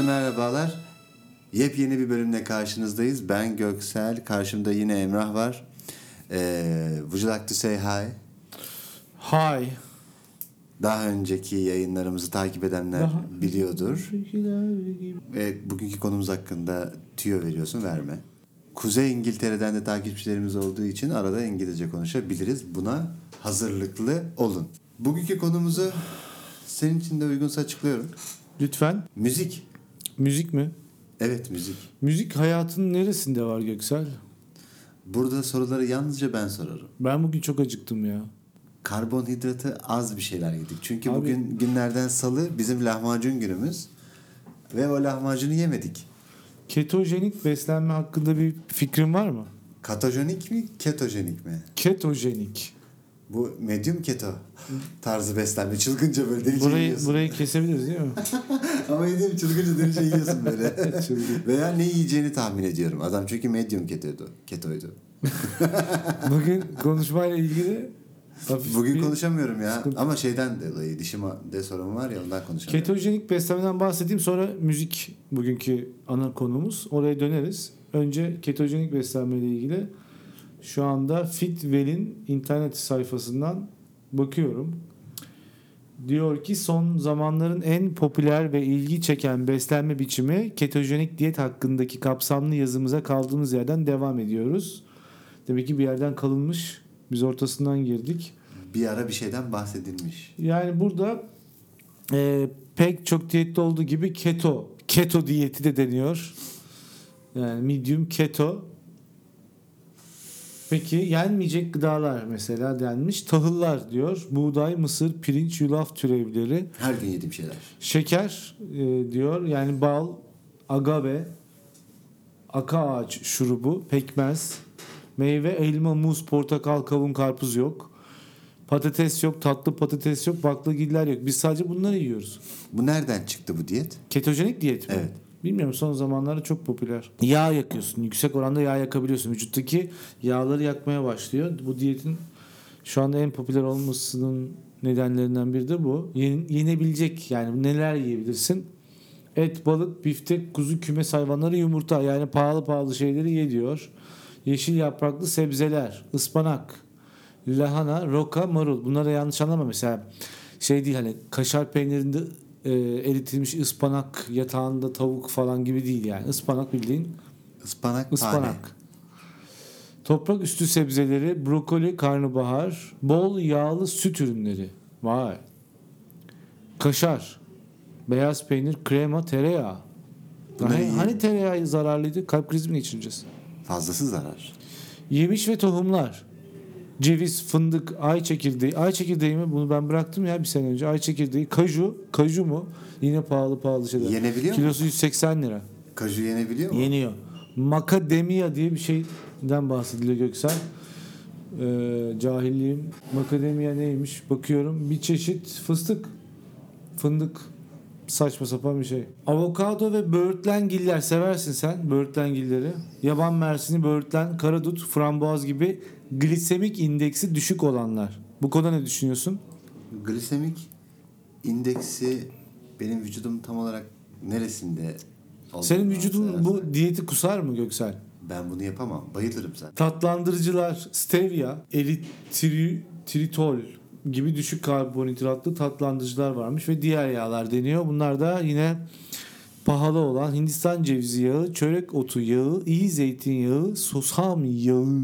Herkese merhabalar. Yepyeni bir bölümle karşınızdayız. Ben Göksel. Karşımda yine Emrah var. Ee, would you like to say hi? Hi. Daha önceki yayınlarımızı takip edenler Daha- biliyordur. Ve bugünkü konumuz hakkında tüyo veriyorsun verme. Kuzey İngiltere'den de takipçilerimiz olduğu için arada İngilizce konuşabiliriz. Buna hazırlıklı olun. Bugünkü konumuzu senin için de uygunsa açıklıyorum. Lütfen. Müzik. Müzik mi? Evet müzik. Müzik hayatının neresinde var Göksel? Burada soruları yalnızca ben sorarım. Ben bugün çok acıktım ya. Karbonhidratı az bir şeyler yedik. Çünkü Abi- bugün günlerden salı bizim lahmacun günümüz. Ve o lahmacunu yemedik. Ketojenik beslenme hakkında bir fikrin var mı? Katojenik mi, ketojenik mi? Ketojenik. Bu medium keto tarzı beslenme. Çılgınca böyle delice Burayı yiyorsun. burayı kesebiliriz değil mi? Ama yediğim çılgınca delice yiyorsun böyle. Veya ne yiyeceğini tahmin ediyorum. Adam çünkü medium ketoydu. ketoydu. Bugün konuşmayla ilgili hafif Bugün bir- konuşamıyorum ya. sıkıntı. Ama şeyden dolayı dişimde sorun var ya ondan konuşamıyorum. Ketojenik beslenmeden bahsedeyim sonra müzik bugünkü ana konumuz. Oraya döneriz. Önce ketojenik beslenme ile ilgili şu anda Fitwell'in internet sayfasından bakıyorum. Diyor ki son zamanların en popüler ve ilgi çeken beslenme biçimi ketojenik diyet hakkındaki kapsamlı yazımıza kaldığımız yerden devam ediyoruz. Demek ki bir yerden kalınmış. Biz ortasından girdik. Bir ara bir şeyden bahsedilmiş. Yani burada e, pek çok diyette olduğu gibi keto, keto diyeti de deniyor. Yani medium keto. Peki yenmeyecek gıdalar mesela denmiş. Tahıllar diyor. Buğday, mısır, pirinç, yulaf türevleri. Her gün yediğim şeyler. Şeker e, diyor. Yani bal, agave, aka ağaç şurubu, pekmez, meyve, elma, muz, portakal, kavun, karpuz yok. Patates yok, tatlı patates yok, baklagiller yok. Biz sadece bunları yiyoruz. Bu nereden çıktı bu diyet? Ketojenik diyet mi? Evet. Bilmiyorum son zamanlarda çok popüler. Yağ yakıyorsun. Yüksek oranda yağ yakabiliyorsun. Vücuttaki yağları yakmaya başlıyor. Bu diyetin şu anda en popüler olmasının nedenlerinden biri de bu. Yen- yenebilecek yani neler yiyebilirsin? Et, balık, biftek, kuzu, kümes hayvanları, yumurta. Yani pahalı pahalı şeyleri ye diyor. Yeşil yapraklı sebzeler, ıspanak, lahana, roka, marul. Bunları yanlış anlama mesela. Şey değil hani kaşar peynirinde e, eritilmiş ıspanak yatağında tavuk falan gibi değil yani. Ispanak bildiğin Ispanak, tane. ıspanak. Toprak üstü sebzeleri, brokoli, karnabahar, bol yağlı süt ürünleri. Vay. Kaşar, beyaz peynir, krema, tereyağı. Hani, hani tereyağı zararlıydı? Kalp krizi mi geçireceğiz? Fazlası zarar. Yemiş ve tohumlar. Ceviz, fındık, ay çekirdeği. Ay çekirdeği mi? Bunu ben bıraktım ya bir sene önce. Ay çekirdeği. Kaju. Kaju mu? Yine pahalı pahalı şeyler. Yenebiliyor mu? Kilosu 180 lira. Kaju yenebiliyor mu? Yeniyor. Makademia diye bir şeyden bahsediliyor Göksel. Ee, cahilliğim. Makademia neymiş? Bakıyorum. Bir çeşit fıstık. Fındık. Saçma sapan bir şey. Avokado ve böğürtlengiller seversin sen böğürtlengilleri. Yaban mersini, böğürtlen, karadut, frambuaz gibi glisemik indeksi düşük olanlar. Bu konuda ne düşünüyorsun? Glisemik indeksi benim vücudum tam olarak neresinde? Senin vücudun seversen. bu diyeti kusar mı Göksel? Ben bunu yapamam. Bayılırım zaten. Tatlandırıcılar stevia, eritritol gibi düşük karbonhidratlı tatlandırıcılar varmış ve diğer yağlar deniyor. Bunlar da yine pahalı olan Hindistan cevizi yağı, çörek otu yağı, iyi zeytinyağı, susam yağı.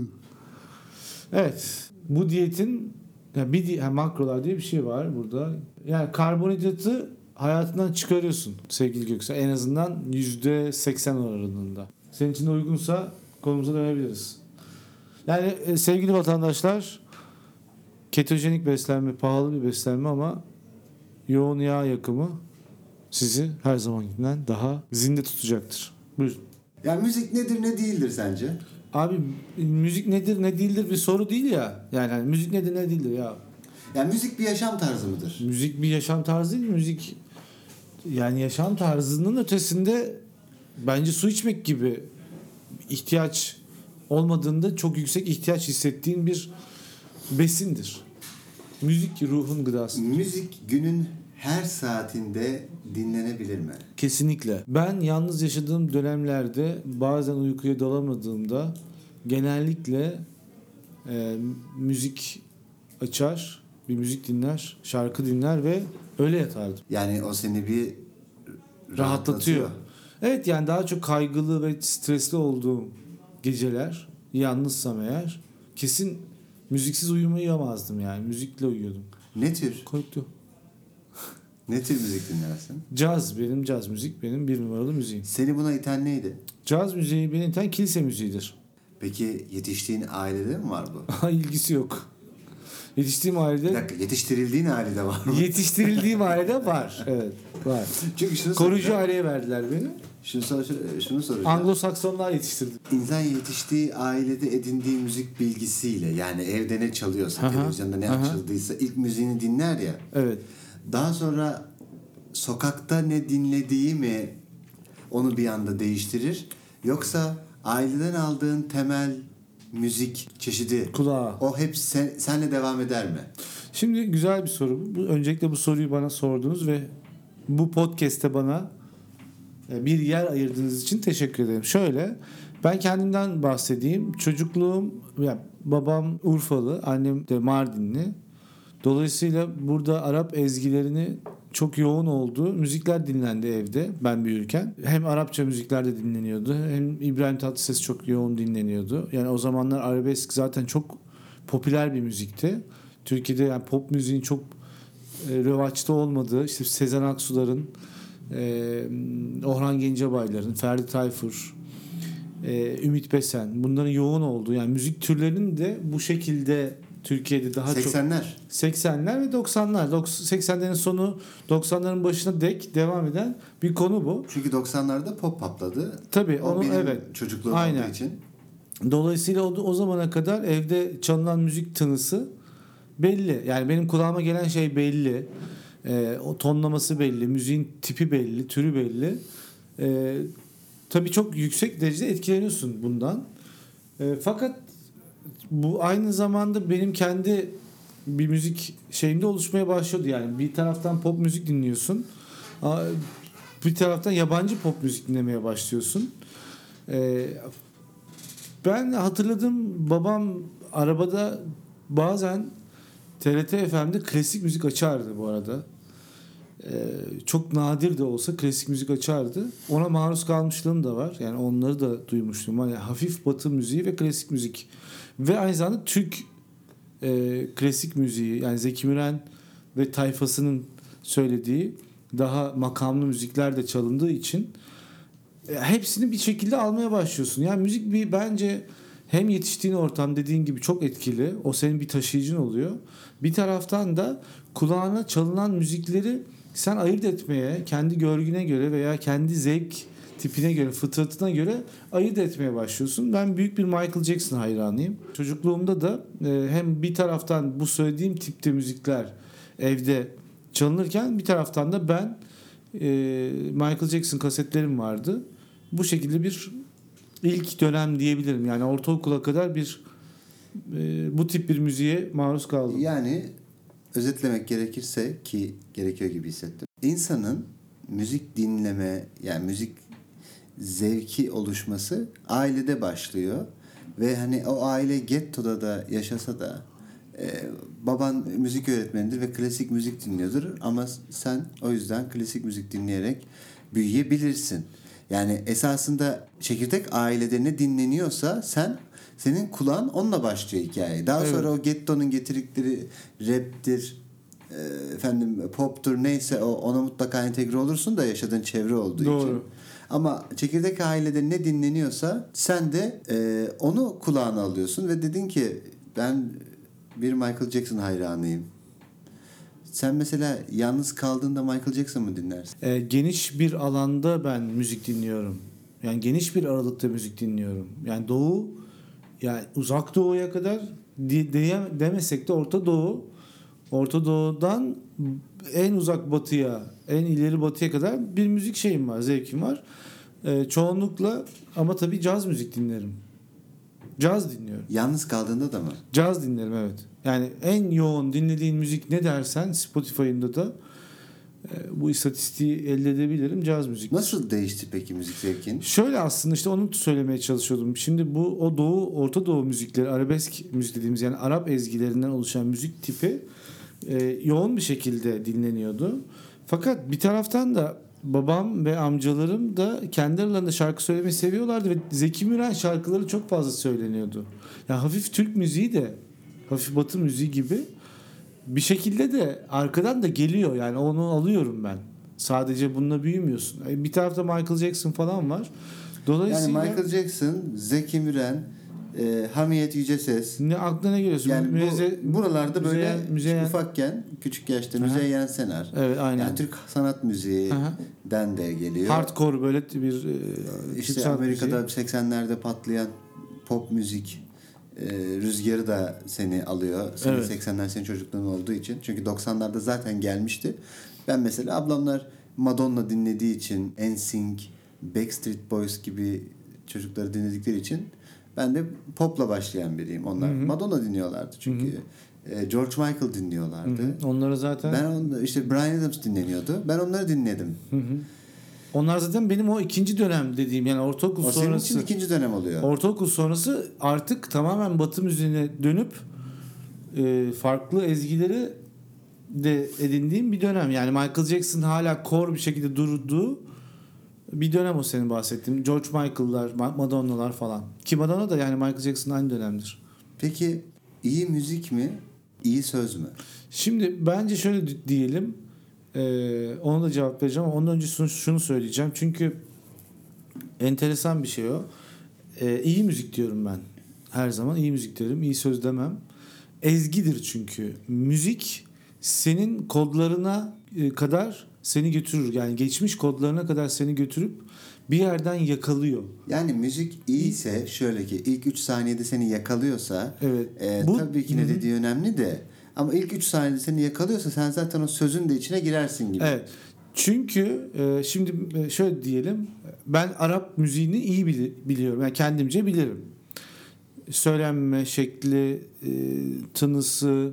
Evet. Bu diyetin ya bir ha, makrolar diye bir şey var burada. Yani karbonhidratı hayatından çıkarıyorsun sevgili Göksel. En azından %80 oranında. Senin için de uygunsa konumuza dönebiliriz. Yani e, sevgili vatandaşlar ketojenik beslenme pahalı bir beslenme ama yoğun yağ yakımı sizi her zamankinden daha zinde tutacaktır. Buyurun. Ya müzik nedir ne değildir sence? Abi müzik nedir ne değildir bir soru değil ya. Yani hani müzik nedir ne değildir ya. Ya müzik bir yaşam tarzı mıdır? Müzik bir yaşam tarzı değil? Müzik yani yaşam tarzının ötesinde bence su içmek gibi ihtiyaç olmadığında çok yüksek ihtiyaç hissettiğin bir besindir. Müzik ruhun gıdası. Müzik günün her saatinde dinlenebilir mi? Kesinlikle. Ben yalnız yaşadığım dönemlerde bazen uykuya dalamadığımda genellikle e, müzik açar, bir müzik dinler, şarkı dinler ve öyle yatardım. Yani o seni bir Rahatlatıyor. Evet yani daha çok kaygılı ve stresli olduğum geceler yalnızsam eğer kesin müziksiz uyumayamazdım yani. Müzikle uyuyordum. Ne tür? Korktu. Ne tür müzik dinlersin? Caz benim caz müzik benim bir numaralı müziğim. Seni buna iten neydi? Caz müziği benim iten kilise müziğidir. Peki yetiştiğin ailede mi var bu? İlgisi yok. Yetiştiğim Bir ailede dakika yetiştirildiğin ailede var mı? yetiştirildiğim ailede var. Evet var. Çünkü şunu Koruyucu soracağım. aileye verdiler beni. Şunu, sor, şunu soracağım. Anglo-Saksonlar yetiştirdi. İnsan yetiştiği ailede edindiği müzik bilgisiyle yani evde ne çalıyorsa, Aha, televizyonda ne aha. açıldıysa ilk müziğini dinler ya. Evet. Daha sonra sokakta ne dinlediği mi onu bir anda değiştirir? Yoksa aileden aldığın temel müzik çeşidi Kulağa. o hep sen, senle devam eder mi? Şimdi güzel bir soru bu. Öncelikle bu soruyu bana sordunuz ve bu podcast'te bana e, bir yer ayırdığınız için teşekkür ederim. Şöyle ben kendimden bahsedeyim. Çocukluğum ya babam Urfalı, annem de Mardinli. Dolayısıyla burada Arap ezgilerini çok yoğun olduğu müzikler dinlendi evde ben büyürken. Hem Arapça müzikler de dinleniyordu hem İbrahim Tatlıses çok yoğun dinleniyordu. Yani o zamanlar arabesk zaten çok popüler bir müzikti. Türkiye'de yani pop müziğin çok e, revaçta olmadığı işte Sezen Aksu'ların, e, Orhan Gencebay'ların, Ferdi Tayfur, e, Ümit Besen bunların yoğun olduğu yani müzik türlerinin de bu şekilde Türkiye'de daha çok 80'ler. 80'ler ve 90'lar. Dok- 80'lerin sonu 90'ların başına dek devam eden bir konu bu. Çünkü 90'larda pop patladı. Tabii O onu benim evet. çocukluğum Aynen. olduğu için. Dolayısıyla o, o zamana kadar evde çalınan müzik tınısı belli. Yani benim kulağıma gelen şey belli. Ee, o tonlaması belli, müziğin tipi belli, türü belli. Ee, tabii çok yüksek derecede etkileniyorsun bundan. Ee, fakat bu aynı zamanda benim kendi bir müzik şeyimde oluşmaya başladı. Yani bir taraftan pop müzik dinliyorsun. Bir taraftan yabancı pop müzik dinlemeye başlıyorsun. Ee, ben hatırladım babam arabada bazen TRT FM'de klasik müzik açardı bu arada. Ee, çok nadir de olsa klasik müzik açardı. Ona maruz kalmışlığım da var. Yani onları da duymuştum. Hani hafif batı müziği ve klasik müzik. Ve aynı zamanda Türk e, klasik müziği yani Zeki Müren ve tayfasının söylediği daha makamlı müzikler de çalındığı için e, hepsini bir şekilde almaya başlıyorsun. Yani müzik bir bence hem yetiştiğin ortam dediğin gibi çok etkili. O senin bir taşıyıcın oluyor. Bir taraftan da kulağına çalınan müzikleri sen ayırt etmeye, kendi görgüne göre veya kendi zevk tipine göre, fıtratına göre ayırt etmeye başlıyorsun. Ben büyük bir Michael Jackson hayranıyım. Çocukluğumda da e, hem bir taraftan bu söylediğim tipte müzikler evde çalınırken bir taraftan da ben e, Michael Jackson kasetlerim vardı. Bu şekilde bir ilk dönem diyebilirim. Yani ortaokula kadar bir e, bu tip bir müziğe maruz kaldım. Yani özetlemek gerekirse ki gerekiyor gibi hissettim. İnsanın müzik dinleme yani müzik zevki oluşması ailede başlıyor ve hani o aile gettoda da yaşasa da e, baban müzik öğretmenidir ve klasik müzik dinliyordur ama sen o yüzden klasik müzik dinleyerek büyüyebilirsin. Yani esasında çekirdek ailede ne dinleniyorsa sen senin kulağın onunla başlıyor hikaye. Daha Evet. sonra o gettonun getirdikleri raptir, e, efendim poptur neyse o ona mutlaka entegre olursun da yaşadığın çevre olduğu Doğru. için. Ama çekirdek ailede ne dinleniyorsa sen de e, onu kulağına alıyorsun ve dedin ki ben bir Michael Jackson hayranıyım. Sen mesela yalnız kaldığında Michael Jackson mı dinlersin? E, geniş bir alanda ben müzik dinliyorum. Yani geniş bir aralıkta müzik dinliyorum. Yani doğu yani uzak doğuya kadar di- diye, demesek de Orta Doğu Orta Doğu'dan en uzak batıya, en ileri batıya kadar bir müzik şeyim var, zevkim var. E, çoğunlukla ama tabii caz müzik dinlerim. Caz dinliyorum. Yalnız kaldığında da mı? Caz dinlerim evet. Yani en yoğun dinlediğin müzik ne dersen Spotify'ımda da e, bu istatistiği elde edebilirim caz müzik. Nasıl değişti peki müzik zevkin? Şöyle aslında işte onu söylemeye çalışıyordum. Şimdi bu o Doğu, Orta Doğu müzikleri, arabesk müzik dediğimiz yani Arap ezgilerinden oluşan müzik tipi e, yoğun bir şekilde dinleniyordu. Fakat bir taraftan da babam ve amcalarım da kendi aralarında şarkı söylemeyi seviyorlardı ve Zeki Müren şarkıları çok fazla söyleniyordu. Yani hafif Türk müziği de hafif Batı müziği gibi bir şekilde de arkadan da geliyor yani onu alıyorum ben. Sadece bununla büyümüyorsun. E, Bir tarafta Michael Jackson falan var. Yani Dolayısıyla Michael Jackson, Zeki Müren, e, Hamiyet Yüceses. ne aklına geliyorsun? Yani bu, Müeze- buralarda böyle Müzeyyen- Müzeyyen- ufakken, küçük yaşta. Müzeyyen Senar. Evet aynen. Yani Türk sanat müziğinden de geliyor. Hardcore böyle bir e, İşte Amerika'da müziği. 80'lerde patlayan pop müzik e, rüzgarı da seni alıyor. Senin Evet. 80'ler senin çocukluğun olduğu için. Çünkü 90'larda zaten gelmişti. Ben mesela ablamlar Madonna dinlediği için NSYNC, Backstreet Boys gibi çocukları dinledikleri için ben de popla başlayan biriyim. Onlar Hı hı. Madonna dinliyorlardı çünkü. e, George Michael dinliyorlardı. Hı hı. Onları zaten Ben onu, işte Brian Adams dinleniyordu. Ben onları dinledim. Hı hı. Onlar zaten benim o ikinci dönem dediğim yani ortaokul O senin sonrası. için ikinci dönem oluyor. Ortaokul sonrası artık tamamen Batı müziğine dönüp e, farklı ezgileri de edindiğim bir dönem. Yani Michael Jackson hala core bir şekilde durduğu bir dönem o senin bahsettiğin. George Michael'lar, Ma- Madonna'lar falan. Ki Madonna da yani Michael Jackson aynı dönemdir. Peki iyi müzik mi? iyi söz mü? Şimdi bence şöyle di- diyelim. Ee, ona da cevap vereceğim ama ondan önce şunu, şunu söyleyeceğim. Çünkü enteresan bir şey o. Ee, iyi müzik diyorum ben. Her zaman iyi müzik derim. iyi söz demem. Ezgidir çünkü. Müzik senin kodlarına e, kadar seni götürür. Yani geçmiş kodlarına kadar seni götürüp bir yerden yakalıyor. Yani müzik iyiyse şöyle ki ilk 3 saniyede seni yakalıyorsa Evet. e, Bu- tabii ki ne dediği önemli de ama ilk 3 saniyede seni yakalıyorsa sen zaten o sözün de içine girersin gibi. Evet. Çünkü e, şimdi e, şöyle diyelim ben Arap müziğini iyi bili- biliyorum. Yani kendimce bilirim. Söylenme şekli, e, tınısı,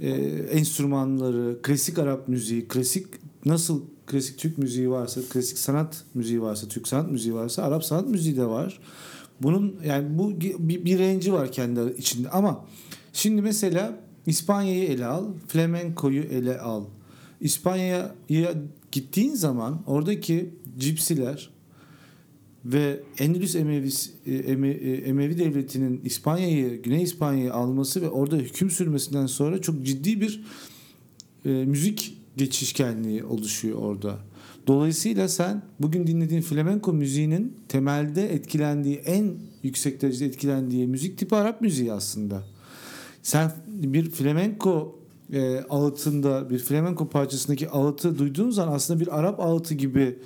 e, enstrümanları, klasik Arap müziği, klasik nasıl klasik Türk müziği varsa, klasik sanat müziği varsa, Türk sanat müziği varsa, Arap sanat müziği de var. Bunun yani bu bir, bir range'i var kendi içinde ama şimdi mesela İspanya'yı ele al, flamenko'yu ele al. İspanya'ya gittiğin zaman oradaki cipsiler ve Endülüs Emevis, e, e, Emevi Devleti'nin İspanya'yı, Güney İspanya'yı alması ve orada hüküm sürmesinden sonra çok ciddi bir e, müzik geçişkenliği oluşuyor orada. Dolayısıyla sen bugün dinlediğin flamenko müziğinin temelde etkilendiği, en yüksek derecede etkilendiği müzik tipi Arap müziği aslında. Sen bir flamenko e, ağıtında, bir flamenko parçasındaki ağıtı duyduğun zaman aslında bir Arap ağıtı gibi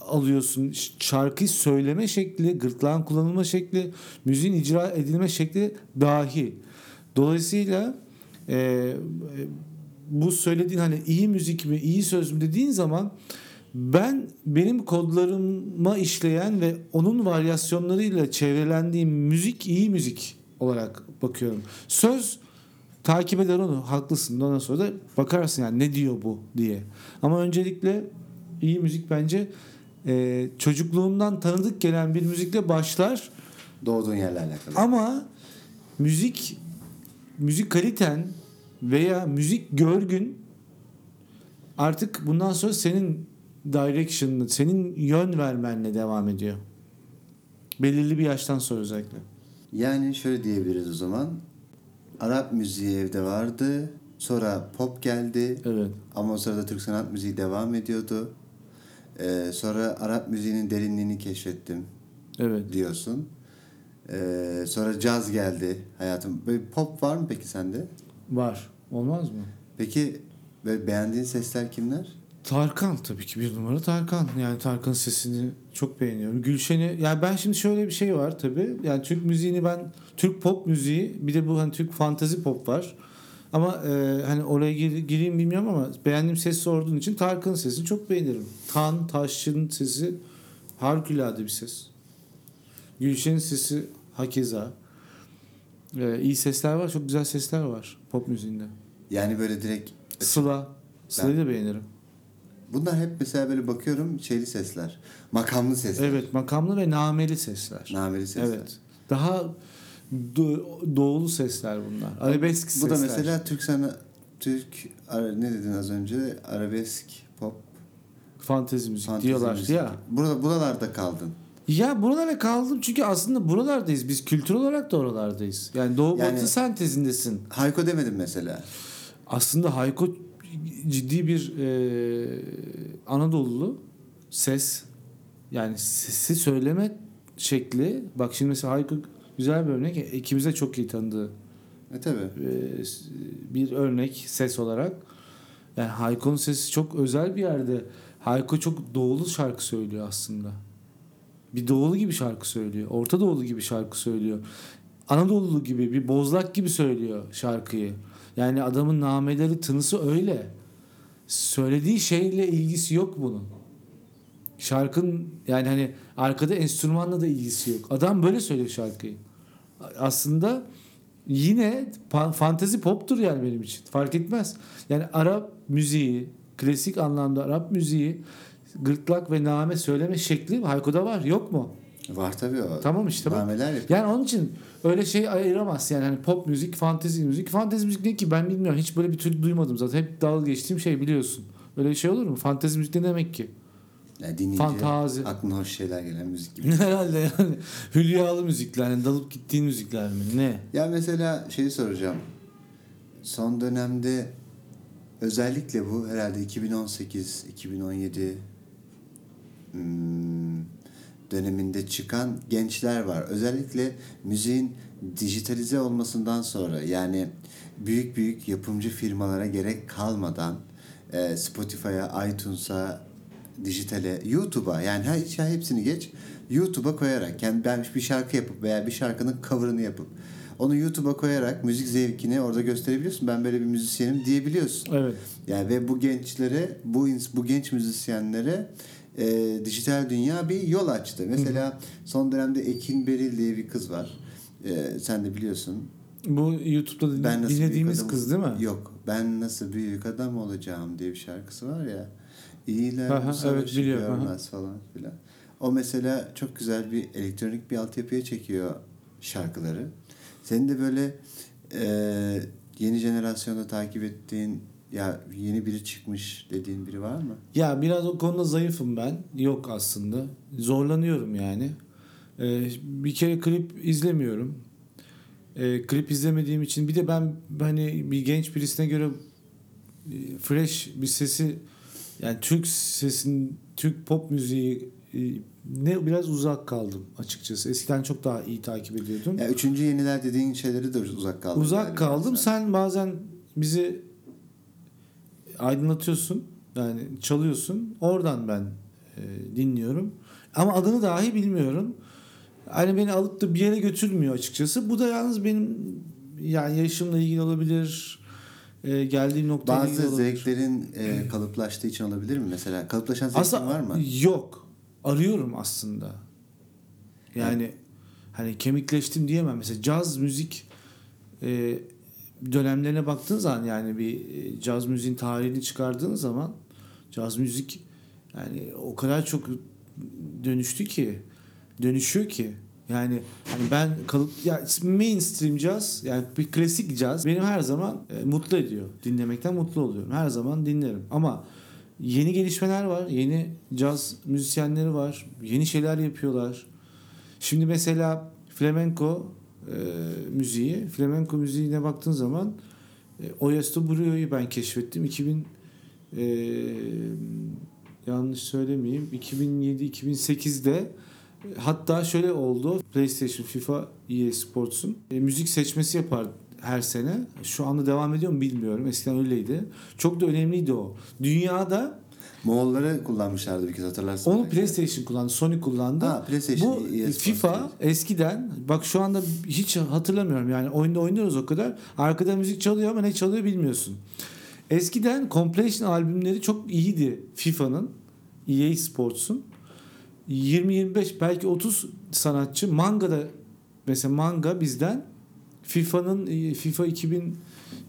alıyorsun. Şarkıyı söyleme şekli, gırtlağın kullanılma şekli, müziğin icra edilme şekli dahi. Dolayısıyla e, e, bu söylediğin hani iyi müzik mi, iyi söz mü dediğin zaman ben benim kodlarıma işleyen ve onun varyasyonlarıyla çevrelendiğim müzik iyi müzik olarak bakıyorum. Söz takip eder onu. Haklısın. Ondan sonra da bakarsın yani ne diyor bu diye. Ama öncelikle iyi müzik bence e, çocukluğundan tanıdık gelen bir müzikle başlar. Doğduğun yerle alakalı. Ama müzik müzik kaliten veya müzik görgün artık bundan sonra senin direction'ını, senin yön vermenle devam ediyor. Belirli bir yaştan sonra özellikle. Yani şöyle diyebiliriz o zaman. Arap müziği evde vardı. Sonra pop geldi. Evet. Ama o sırada Türk sanat müziği devam ediyordu. Ee, sonra Arap müziğinin derinliğini keşfettim Evet. diyorsun. Ee, sonra caz geldi hayatım. Böyle pop var mı peki sende? Var. Olmaz mı? Peki böyle beğendiğin sesler kimler? Tarkan tabii ki bir numara Tarkan. Yani Tarkan'ın sesini çok beğeniyorum. Gülşen'i yani ben şimdi şöyle bir şey var tabii. Yani Türk müziğini ben Türk pop müziği bir de bu hani Türk fantazi pop var. Ama e, hani oraya gir, gireyim bilmiyorum ama beğendiğim ses sorduğun için Tarkan'ın sesini çok beğenirim. Tan Taşçı'nın sesi harikulade bir ses. Gülşen'in sesi hakeza. E, iyi sesler var. Çok güzel sesler var pop müziğinde. Yani böyle direkt Sıla. Sıla'yı da beğenirim. Bunlar hep mesela böyle bakıyorum şeyli sesler. Makamlı sesler. Evet makamlı ve nameli sesler. Nameli sesler. Evet. Daha do- doğulu sesler bunlar. Arabesk Bu sesler. da mesela Türk sana Türk ara- ne dedin az önce? Arabesk, pop, fantezi müzik fantezi diyorlar müzik. ya. Burada buralarda kaldın. Ya buralara kaldım çünkü aslında buralardayız. Biz kültür olarak da oralardayız. Yani doğu Yani- batı sentezindesin. Hayko demedim mesela. Aslında Hayko ciddi bir e, Anadolulu ses. Yani sesi söyleme şekli. Bak şimdi mesela Hayko güzel bir örnek. İkimiz de çok iyi tanıdığı E tabi. e, bir örnek ses olarak. Yani Hayko'nun sesi çok özel bir yerde. Hayko çok doğulu şarkı söylüyor aslında. Bir doğulu gibi şarkı söylüyor. Orta doğulu gibi şarkı söylüyor. Anadolu gibi bir bozlak gibi söylüyor şarkıyı. Yani adamın nameleri tınısı öyle. Söylediği şeyle ilgisi yok bunun. Şarkının yani hani arkada enstrümanla da ilgisi yok. Adam böyle söylüyor şarkıyı. Aslında yine fantezi poptur yani benim için. Fark etmez. Yani Arap müziği, klasik anlamda Arap müziği gırtlak ve name söyleme şekli Hayko'da var. Yok mu? Var tabii o. Tamam işte bak. Nameler yapıyor. Yani onun için öyle şey ayıramaz yani hani pop müzik, fantezi müzik. Fantezi müzik ne ki ben bilmiyorum. Hiç böyle bir tür duymadım zaten. Hep dalga geçtiğim şey biliyorsun. Öyle bir şey olur mu? Fantezi müzik ne demek ki? Yani dinleyince Fantazi. aklına hoş şeyler gelen müzik gibi. Herhalde yani hülyalı müzikler, yani dalıp gittiğin müzikler mi? Ne? Ya mesela şeyi soracağım. Son dönemde özellikle bu herhalde 2018 2017 hmm, döneminde çıkan gençler var. Özellikle müziğin dijitalize olmasından sonra yani büyük büyük yapımcı firmalara gerek kalmadan Spotify'a, iTunes'a, dijitale, YouTube'a yani her şey hepsini geç YouTube'a koyarak yani ben bir şarkı yapıp veya bir şarkının cover'ını yapıp onu YouTube'a koyarak müzik zevkini orada gösterebiliyorsun. Ben böyle bir müzisyenim diyebiliyorsun. Evet. Yani ve bu gençlere, bu bu genç müzisyenlere e, dijital dünya bir yol açtı. Mesela son dönemde Ekin Beril diye bir kız var. E, sen de biliyorsun. Bu YouTube'da Ben dinlediğimiz büyük kız değil mi? Yok. Ben nasıl büyük adam olacağım diye bir şarkısı var ya. İyiler Aha, bu savaşı evet, biliyorum, aha. görmez falan filan. O mesela çok güzel bir elektronik bir altyapıya çekiyor şarkıları. Senin de böyle e, yeni jenerasyonda takip ettiğin ya yeni biri çıkmış dediğin biri var mı? Ya biraz o konuda zayıfım ben. Yok aslında. Zorlanıyorum yani. Ee, bir kere klip izlemiyorum. Ee, klip izlemediğim için bir de ben hani bir genç birisine göre e, fresh bir sesi yani Türk sesin Türk pop müziği e, ne biraz uzak kaldım açıkçası. Eskiden çok daha iyi takip ediyordum. Ya üçüncü yeniler dediğin şeyleri de uzak kaldın. Uzak kaldım. Sen bazen bizi aydınlatıyorsun. Yani çalıyorsun. Oradan ben e, dinliyorum. Ama adını dahi bilmiyorum. Hani beni alıp da bir yere götürmüyor açıkçası. Bu da yalnız benim yani yaşımla ilgili olabilir. e, geldiğim noktayla ilgili Bazı zevklerin e, kalıplaştığı için olabilir mi? Mesela kalıplaşan zevkin Aslında var mı? Yok. Arıyorum aslında. Yani hani kemikleştim diyemem. Mesela caz müzik e, dönemlerine baktığın zaman yani bir e, caz müziğin tarihini çıkardığın zaman caz müzik yani o kadar çok dönüştü ki dönüşüyor ki yani hani ben kalıp ya mainstream caz yani bir klasik caz benim her zaman e, mutlu ediyor. Dinlemekten mutlu oluyorum. Her zaman dinlerim. Ama yeni gelişmeler var. Yeni caz müzisyenleri var. Yeni şeyler yapıyorlar. Şimdi mesela flamenco e, müziği, flamenco müziğine baktığın zaman e, Oyesto Brio'yu ben keşfettim. 2000 e, yanlış söylemeyeyim. 2007-2008'de e, hatta şöyle oldu. PlayStation, FIFA, EA Sports'un e, müzik seçmesi yapar her sene. Şu anda devam ediyor mu bilmiyorum. Eskiden öyleydi. Çok da önemliydi o. Dünyada Moğolları kullanmışlardı bir kez hatırlarsın. onu belki. PlayStation kullandı, Sony kullandı. Ha, PlayStation, Bu Sports FIFA değil. eskiden bak şu anda hiç hatırlamıyorum yani oyunda oynuyoruz o kadar. Arkada müzik çalıyor ama ne çalıyor bilmiyorsun. Eskiden compilation albümleri çok iyiydi FIFA'nın, EA Sports'un. 20-25 belki 30 sanatçı mangada mesela manga bizden FIFA'nın FIFA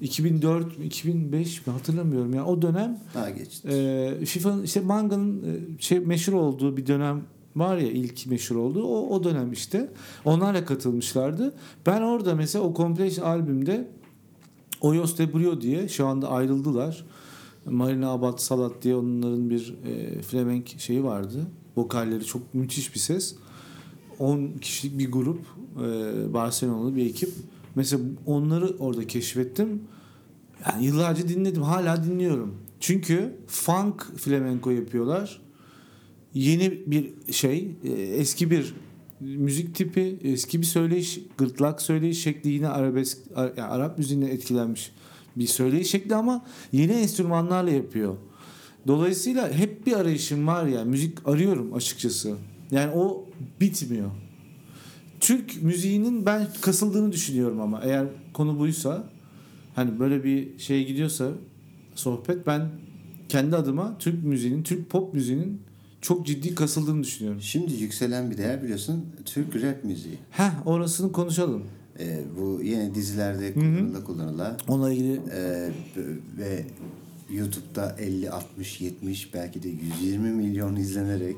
2004 2005 mi hatırlamıyorum ya o dönem Daha geçti. e, FIFA'nın işte Manga'nın e, şey meşhur olduğu bir dönem var ya ilk meşhur olduğu o, o dönem işte onlarla katılmışlardı. Ben orada mesela o compilation albümde Oyos de Brio diye şu anda ayrıldılar. Marina Abad Salat diye onların bir e, flamenk şeyi vardı. Vokalleri çok müthiş bir ses. 10 kişilik bir grup e, Barcelona'lı bir ekip. Mesela onları orada keşfettim. Yani yıllarca dinledim. Hala dinliyorum. Çünkü funk flamenco yapıyorlar. Yeni bir şey, e, eski bir müzik tipi, eski bir söyleyiş, gırtlak söyleyiş şekli yine arabesk, Ar- yani Arap müziğinden etkilenmiş bir söyleyiş şekli ama yeni enstrümanlarla yapıyor. Dolayısıyla hep bir arayışım var ya, müzik arıyorum açıkçası. Yani o bitmiyor. Türk müziğinin ben kasıldığını düşünüyorum ama eğer konu buysa hani böyle bir şey gidiyorsa sohbet ben kendi adıma Türk müziğinin, Türk pop müziğinin çok ciddi kasıldığını düşünüyorum. Şimdi yükselen bir değer biliyorsun Türk rap müziği. Heh orasını konuşalım. Ee, bu yine dizilerde kullanıla kullanıla Onunla ilgili b- ve YouTube'da 50, 60, 70 belki de 120 milyon izlenerek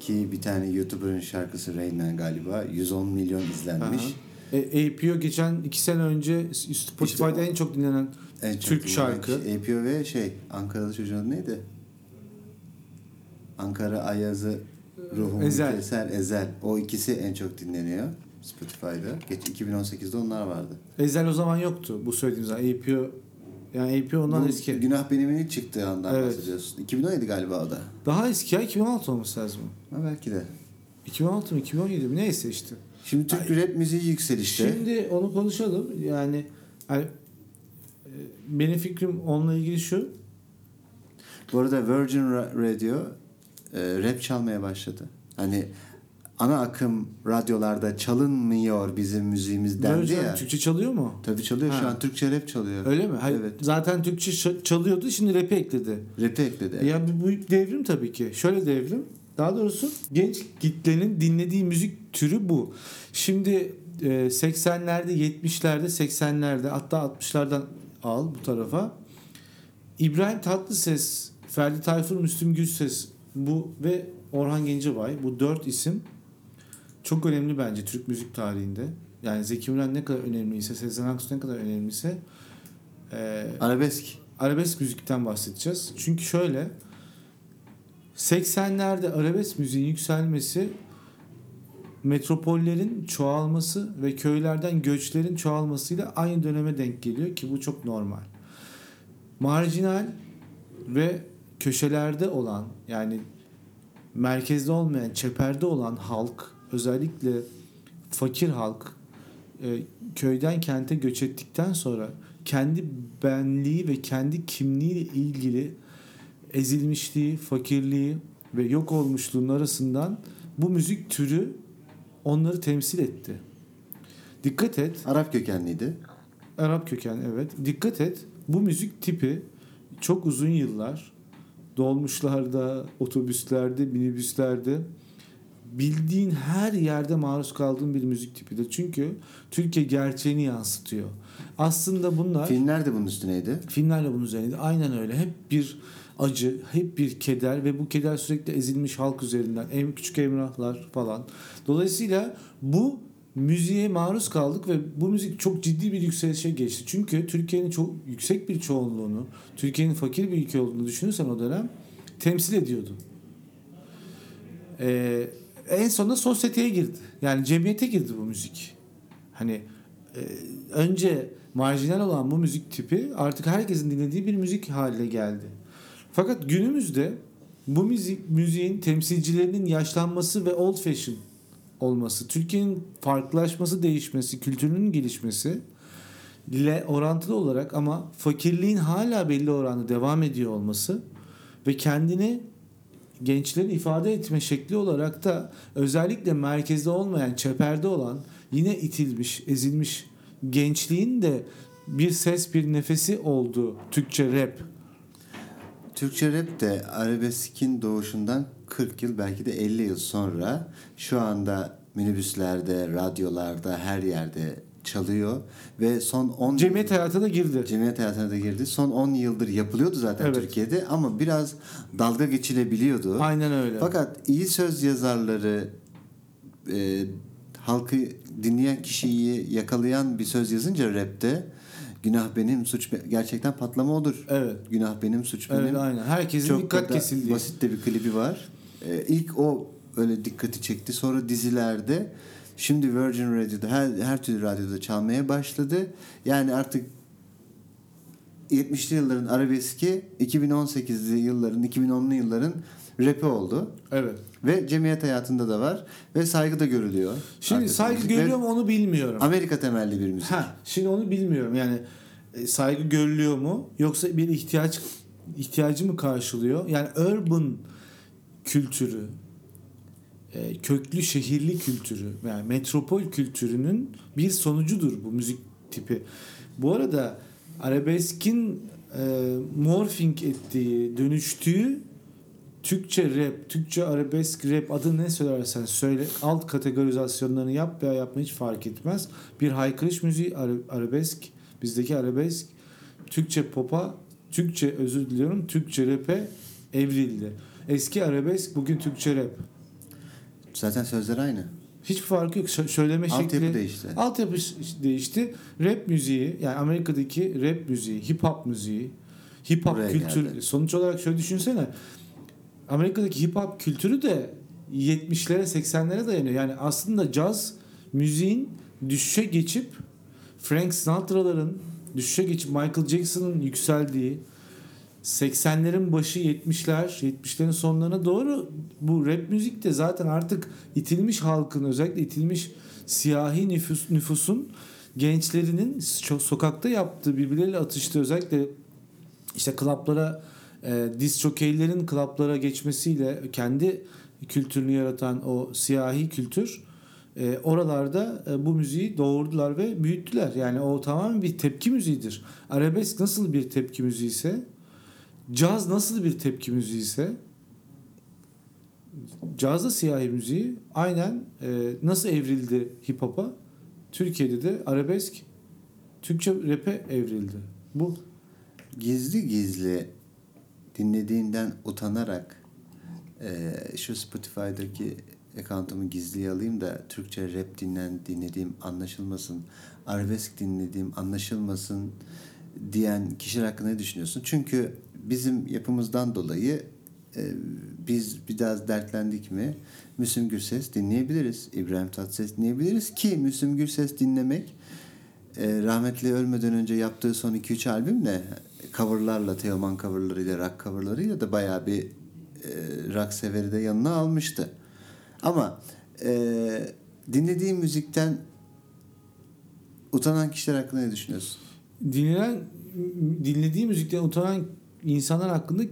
ki bir tane YouTuber'ın şarkısı Rain Man galiba 110 milyon izlenmiş. Aha. E, APO geçen iki sene önce Spotify'da İşte en çok dinlenen En çok Türk dinlenen şarkı. kişi APO ve şey Ankaralı çocuğun adı neydi? Ankara Ayazı Ruhumu Ezel. Keser Ezel. O ikisi en çok dinleniyor Spotify'da. Geç 2018'de onlar vardı. Ezel o zaman yoktu bu söylediğimiz zaman. APO yani APO ondan Bu eski. Günah Benim ilk çıktığı andan Evet. bahsediyorsun. 2017 galiba o da. Daha eski ya 2016 olması lazım. Ha, belki de. 2016 mı 2017 mi neyse işte. Şimdi Türk rap müziği yükselişte. Şimdi onu konuşalım. Yani hani, e, benim fikrim onunla ilgili şu. Bu arada Virgin Ra- Radio e, rap çalmaya başladı. Hani ana akım radyolarda çalınmıyor bizim müziğimiz dendi Virgin ya. Türkçe çalıyor mu? Tabii çalıyor şu Ha. an Türkçe rap çalıyor. Öyle mi? Hayır, Evet. Zaten Türkçe çalıyordu şimdi rap'i ekledi. Rap'i ekledi. Ya bu devrim tabii ki. Şöyle devrim. Daha doğrusu genç kitlenin dinlediği müzik türü bu. Şimdi e, 80'lerde, 70'lerde, 80'lerde hatta 60'lardan al bu tarafa. İbrahim Tatlıses, Ferdi Tayfur, Müslüm Gürses bu ve Orhan Gencebay bu dört isim çok önemli bence Türk müzik tarihinde. Yani Zeki Müren ne kadar önemliyse, Sezen Aksu ne kadar önemliyse e, Arabesk. arabesk müzikten bahsedeceğiz. Çünkü şöyle 80'lerde arabesk müziğin yükselmesi metropollerin çoğalması ve köylerden göçlerin çoğalmasıyla aynı döneme denk geliyor ki bu çok normal. Marjinal ve köşelerde olan yani merkezde olmayan, çeperde olan halk özellikle fakir halk e, köyden kente göç ettikten sonra kendi benliği ve kendi kimliğiyle ilgili ezilmişliği, fakirliği ve yok olmuşluğun arasından bu müzik türü onları temsil etti. Dikkat et, Arap kökenliydi. Arap köken evet. Dikkat et, bu müzik tipi çok uzun yıllar dolmuşlarda, otobüslerde, minibüslerde bildiğin her yerde maruz kaldığın bir müzik tipidir. Çünkü Türkiye gerçeğini yansıtıyor. Aslında bunlar Filmler de bunun üstüneydi. filmlerle bunun üzerinde aynen öyle. Hep bir acı, hep bir keder ve bu keder sürekli ezilmiş halk üzerinden. En küçük emrahlar falan. Dolayısıyla bu müziğe maruz kaldık ve bu müzik çok ciddi bir yükselişe geçti. Çünkü Türkiye'nin çok yüksek bir çoğunluğunu, Türkiye'nin fakir bir ülke olduğunu düşünürsen o dönem temsil ediyordu. Ee, en sonunda sosyeteye girdi. Yani cemiyete girdi bu müzik. Hani önce marjinal olan bu müzik tipi artık herkesin dinlediği bir müzik haline geldi. Fakat günümüzde bu müzik müziğin temsilcilerinin yaşlanması ve old fashion olması, Türkiye'nin farklılaşması, değişmesi, kültürünün gelişmesi ile orantılı olarak ama fakirliğin hala belli oranda devam ediyor olması ve kendini gençlerin ifade etme şekli olarak da özellikle merkezde olmayan, çeperde olan, yine itilmiş, ezilmiş gençliğin de bir ses, bir nefesi olduğu Türkçe rap. Türkçe rap de arabeskin doğuşundan 40 yıl belki de 50 yıl sonra şu anda minibüslerde, radyolarda, her yerde çalıyor ve son 10 Cemiyet hayatına da girdi. Cemiyet hayatına da girdi. Son 10 yıldır yapılıyordu zaten Evet. Türkiye'de ama biraz dalga geçilebiliyordu. Aynen öyle. Fakat iyi söz yazarları e, halkı dinleyen kişiyi yakalayan bir söz yazınca rapte günah benim suç be- gerçekten patlama olur. Evet. Günah benim suç benim. Evet aynen. Herkesin Çok dikkat da kesildiği. basit de bir klibi var. Ee, ilk o öyle dikkati çekti. Sonra dizilerde şimdi Virgin Radio'da her, her türlü radyoda çalmaya başladı. Yani artık 70'li yılların arabeski 2018'li yılların 2010'lu yılların rapi oldu. Evet. Ve cemiyet hayatında da var. Ve saygı da görülüyor. Şimdi saygı müzik. Ve mu onu bilmiyorum. Amerika temelli bir müzik. Ha, şimdi onu bilmiyorum. Yani e, saygı görülüyor mu yoksa bir ihtiyaç ihtiyacı mı karşılıyor? Yani urban kültürü, e, köklü şehirli kültürü, yani metropol kültürünün bir sonucudur bu müzik tipi. Bu arada arabeskin e, morphing ettiği, dönüştüğü Türkçe rap, Türkçe arabesk rap adı ne söylersen söyle alt kategorizasyonlarını yap veya yapma hiç fark etmez. Bir haykırış müziği ara- arabesk, bizdeki arabesk Türkçe pop'a, Türkçe özür diliyorum, Türkçe rap'e evrildi. Eski arabesk bugün Türkçe rap. Zaten sözler aynı. Hiçbir farkı yok. Sö- Söyleme Altyapı şekli. değişti. Altyapı değişti. Rap müziği yani Amerika'daki rap müziği, hip hop müziği, hip hop Buraya kültür geldi. sonuç olarak şöyle düşünsene. Amerika'daki hip hop kültürü de 70'lere 80'lere dayanıyor. Yani aslında caz müziğin düşüşe geçip Frank Sinatra'ların düşüşe geçip Michael Jackson'ın yükseldiği 80'lerin başı 70'ler 70'lerin sonlarına doğru bu rap müzik de zaten artık itilmiş halkın özellikle itilmiş siyahi nüfus, nüfusun gençlerinin so- sokakta yaptığı birbirleriyle atıştığı özellikle işte klaplara e, diz klaplara geçmesiyle kendi kültürünü yaratan o siyahi kültür e, oralarda e, bu müziği doğurdular ve büyüttüler. Yani o tamamen bir tepki müziğidir. Arabesk nasıl bir tepki müziği ise caz nasıl bir tepki müziği ise caz da siyahi müziği aynen e, nasıl evrildi hip hop'a Türkiye'de de arabesk Türkçe rap'e evrildi. Bu gizli gizli dinlediğinden utanarak e, şu Spotify'daki account'umu gizliye alayım da Türkçe rap dinlen dinlediğim anlaşılmasın, arabesk dinlediğim anlaşılmasın diyen kişiler hakkında ne düşünüyorsun? Çünkü bizim yapımızdan dolayı e, biz biraz dertlendik mi Müslüm Gürses dinleyebiliriz. İbrahim Tatlıses dinleyebiliriz ki Müslüm Gürses dinlemek e, rahmetli ölmeden önce yaptığı son 2-3 albümle coverlarla, Teoman coverlarıyla, rock coverlarıyla da bayağı bir e, rock severi de yanına almıştı. Ama e, dinlediğim müzikten utanan kişiler hakkında ne düşünüyorsun? dinlenen dinlediği müzikten utanan insanlar hakkında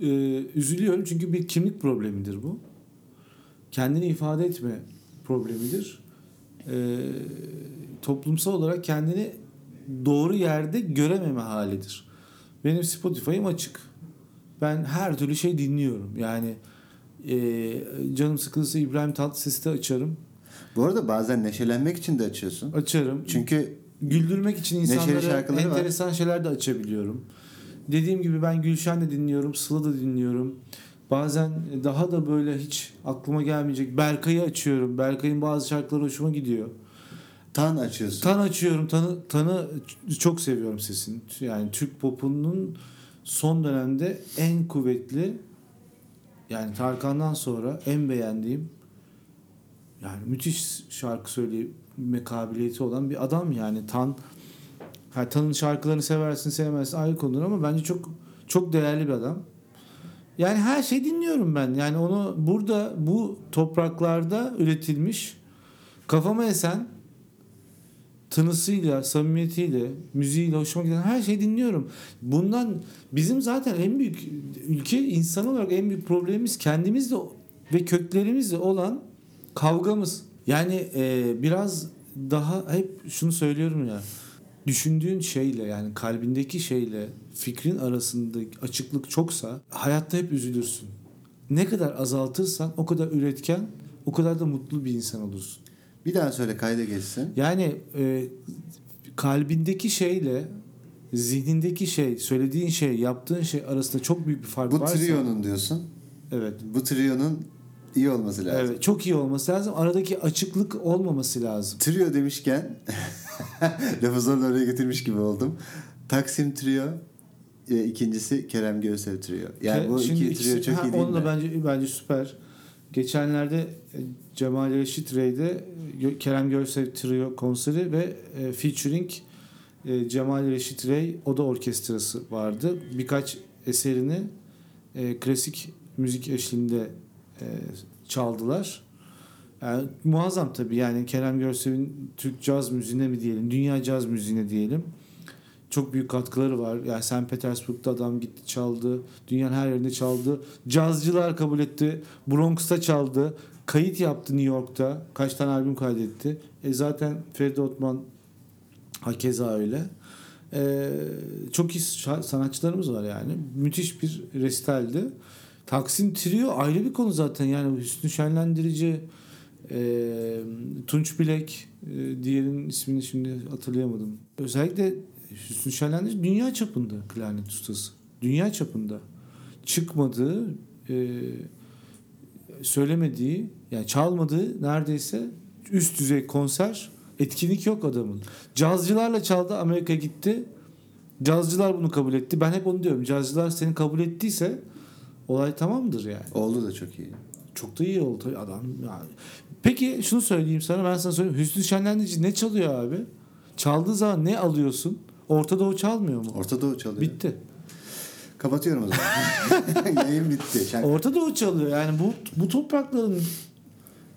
e, üzülüyorum çünkü bir kimlik problemidir bu. Kendini ifade etme problemidir. E, toplumsal olarak kendini doğru yerde görememe halidir. Benim Spotify'ım açık. Ben her türlü şey dinliyorum. Yani e, canım sıkılırsa İbrahim Tatlıses'i de açarım. Bu arada bazen neşelenmek için de açıyorsun. Açarım. Çünkü güldürmek için insanlara şarkıları var. enteresan şeyler de açabiliyorum. Dediğim gibi ben Gülşen de dinliyorum, Sıla da dinliyorum. Bazen daha da böyle hiç aklıma gelmeyecek Berkay'ı açıyorum. Berkay'ın bazı şarkıları hoşuma gidiyor. Tan açıyorsun. Tan açıyorum. Tanı Tanı çok seviyorum sesini. Yani Türk popunun son dönemde en kuvvetli yani Tarkan'dan sonra en beğendiğim yani müthiş şarkı söyleme kabiliyeti olan bir adam yani Tan ha, Tan'ın şarkılarını seversin sevmezsin ayrı konudur ama bence çok çok değerli bir adam. Yani her şey dinliyorum ben. Yani onu burada bu topraklarda üretilmiş kafama esen tınısıyla, samimiyetiyle, müziğiyle hoşuma giden her şeyi dinliyorum. Bundan bizim zaten en büyük ülke insan olarak en büyük problemimiz kendimizle ve köklerimizle olan kavgamız. Yani e, biraz daha hep şunu söylüyorum ya. Düşündüğün şeyle yani kalbindeki şeyle fikrin arasındaki açıklık çoksa hayatta hep üzülürsün. Ne kadar azaltırsan o kadar üretken, o kadar da mutlu bir insan olursun. Bir daha söyle kayda geçsin. Yani e, kalbindeki şeyle zihnindeki şey, söylediğin şey, yaptığın şey arasında çok büyük bir fark Bu varsa. triyonun diyorsun. Evet. Bu triyonun iyi olması lazım. Evet, çok iyi olması lazım. Aradaki açıklık olmaması lazım. Trio demişken lafı zorla oraya getirmiş gibi oldum. Taksim Trio e, ikincisi Kerem Göğsel Trio. Yani bu Şimdi iki ikisi- trio çok ha, iyi değil Onu da mi? bence bence süper. Geçenlerde e, Cemal Reşit Rey'de Kerem Görsel Trio konseri ve e, featuring e, Cemal Reşit Rey Oda Orkestrası vardı. Birkaç eserini e, klasik müzik eşliğinde e, çaldılar. Yani muazzam tabii yani Kerem Görsel'in Türk caz müziğine mi diyelim, dünya caz müziğine diyelim. Çok büyük katkıları var. Yani St. Petersburg'da adam gitti çaldı. Dünyanın her yerinde çaldı. Cazcılar kabul etti. Bronx'ta çaldı. Kayıt yaptı New York'ta. Kaç tane albüm kaydetti. E zaten Ferdi Otman hakeza öyle. E, çok iyi sanatçılarımız var yani. Müthiş bir resitaldi. Taksim Trio ayrı bir konu zaten. Yani Hüsnü Şenlendirici, e, Tunç Bilek, e, diğerinin ismini şimdi hatırlayamadım. Özellikle Hüsnü Şenlendirici dünya çapında klarnet ustası. Dünya çapında. Çıkmadığı, e, söylemediği, yani çalmadığı neredeyse üst düzey konser, etkinlik yok adamın. Cazcılarla çaldı, Amerika'ya gitti. Cazcılar bunu kabul etti. Ben hep onu diyorum. Cazcılar seni kabul ettiyse olay tamamdır yani. Oldu da çok iyi. Çok da iyi oldu adam. Yani. Peki şunu söyleyeyim sana ben sana söyleyeyim. Hüsnü Şenlendirici ne çalıyor abi? Çaldığı zaman ne alıyorsun? Orta Doğu çalmıyor mu? Orta Doğu çalıyor. Bitti. Kapatıyorum o zaman. Yayın bitti. Şarkı- Orta Doğu çalıyor. Yani bu bu toprakların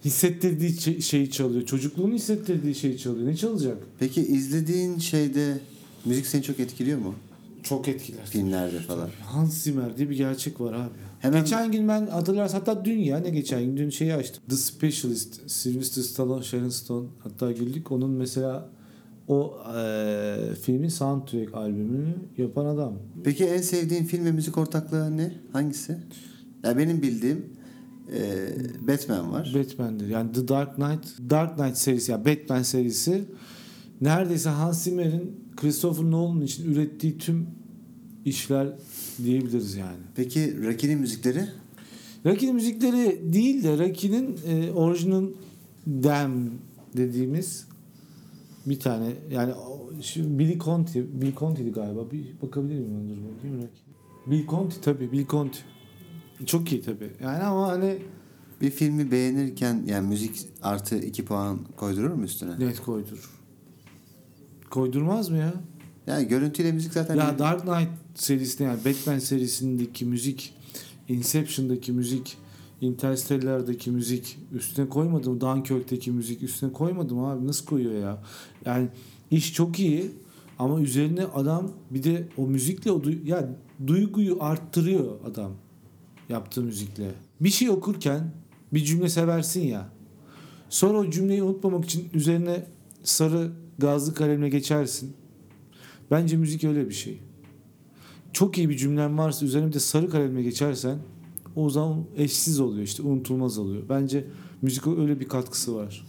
hissettirdiği şey- şeyi çalıyor. Çocukluğun hissettirdiği şeyi çalıyor. Ne çalacak? Peki izlediğin şeyde müzik seni çok etkiliyor mu? Çok etkiler. Filmlerde falan. Hans Zimmer diye bir gerçek var abi. Hemen- Geçen gün ben hatırlarsan hatta dün ya ne geçen gün dün şeyi açtım. The Specialist, Sylvester Stallone, Sharon Stone hatta güldük. Onun mesela o eee, filmin soundtrack albümünü yapan adam. Peki en sevdiğin film ve müzik ortaklığı ne? Hangisi? Ya benim bildiğim e, Batman var. Batman'dir. Yani The Dark Knight, Dark Knight serisi yani Batman serisi neredeyse Hans Zimmer'in Christopher Nolan için ürettiği tüm işler diyebiliriz yani. Peki Rocky'nin müzikleri? Rocky'nin müzikleri değil de Rocky'nin e, orijinal Damn dediğimiz bir tane yani şu Billy Conti, Bill Conti'di galiba. Bir bakabilir miyim? Dur bakayım Rocky. Bill Conti tabii Bill Conti. Çok iyi tabii. Yani ama hani Bir filmi beğenirken yani müzik artı iki puan koydurur mu üstüne? net koydur. Koydurmaz mı ya? Yani görüntüyle müzik zaten Ya Dark Knight serisinde yani Batman serisindeki müzik, Inception'daki müzik, Interstellar'daki müzik üstüne koymadım. Dunkirk'teki müzik üstüne koymadım abi. Nasıl koyuyor ya? Yani iş çok iyi ama üzerine adam bir de o müzikle o duy- ya duyguyu arttırıyor adam yaptığı müzikle. Bir şey okurken bir cümle seversin ya. Sonra o cümleyi unutmamak için üzerine sarı gazlı kalemle geçersin. Bence müzik öyle bir şey. Çok iyi bir cümlen varsa üzerine bir de sarı kalemle geçersen o zaman eşsiz oluyor işte unutulmaz oluyor. Bence müzik öyle bir katkısı var.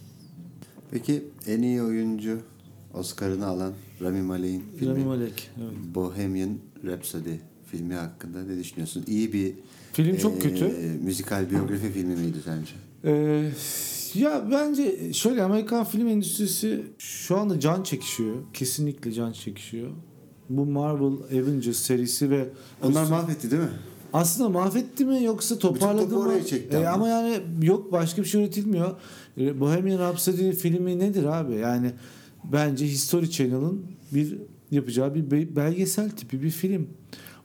Peki en iyi oyuncu Oscar'ını alan Rami Malek'in filmi Rami Malek. Evet. Bohemian Rhapsody filmi hakkında ne düşünüyorsun? İyi bir Film çok e, kötü. müzikal biyografi filmi miydi sence? Ee, ya bence şöyle Amerikan film endüstrisi şu anda can çekişiyor. Kesinlikle can çekişiyor. Bu Marvel Avengers serisi ve Onlar mahvetti değil mi? Aslında mahvetti mi yoksa toparladı mı? çekti E, ama. yani yok başka bir şey üretilmiyor. E, Bohemian Rhapsody filmi nedir abi? Yani bence History Channel'ın bir yapacağı bir be- belgesel tipi bir film.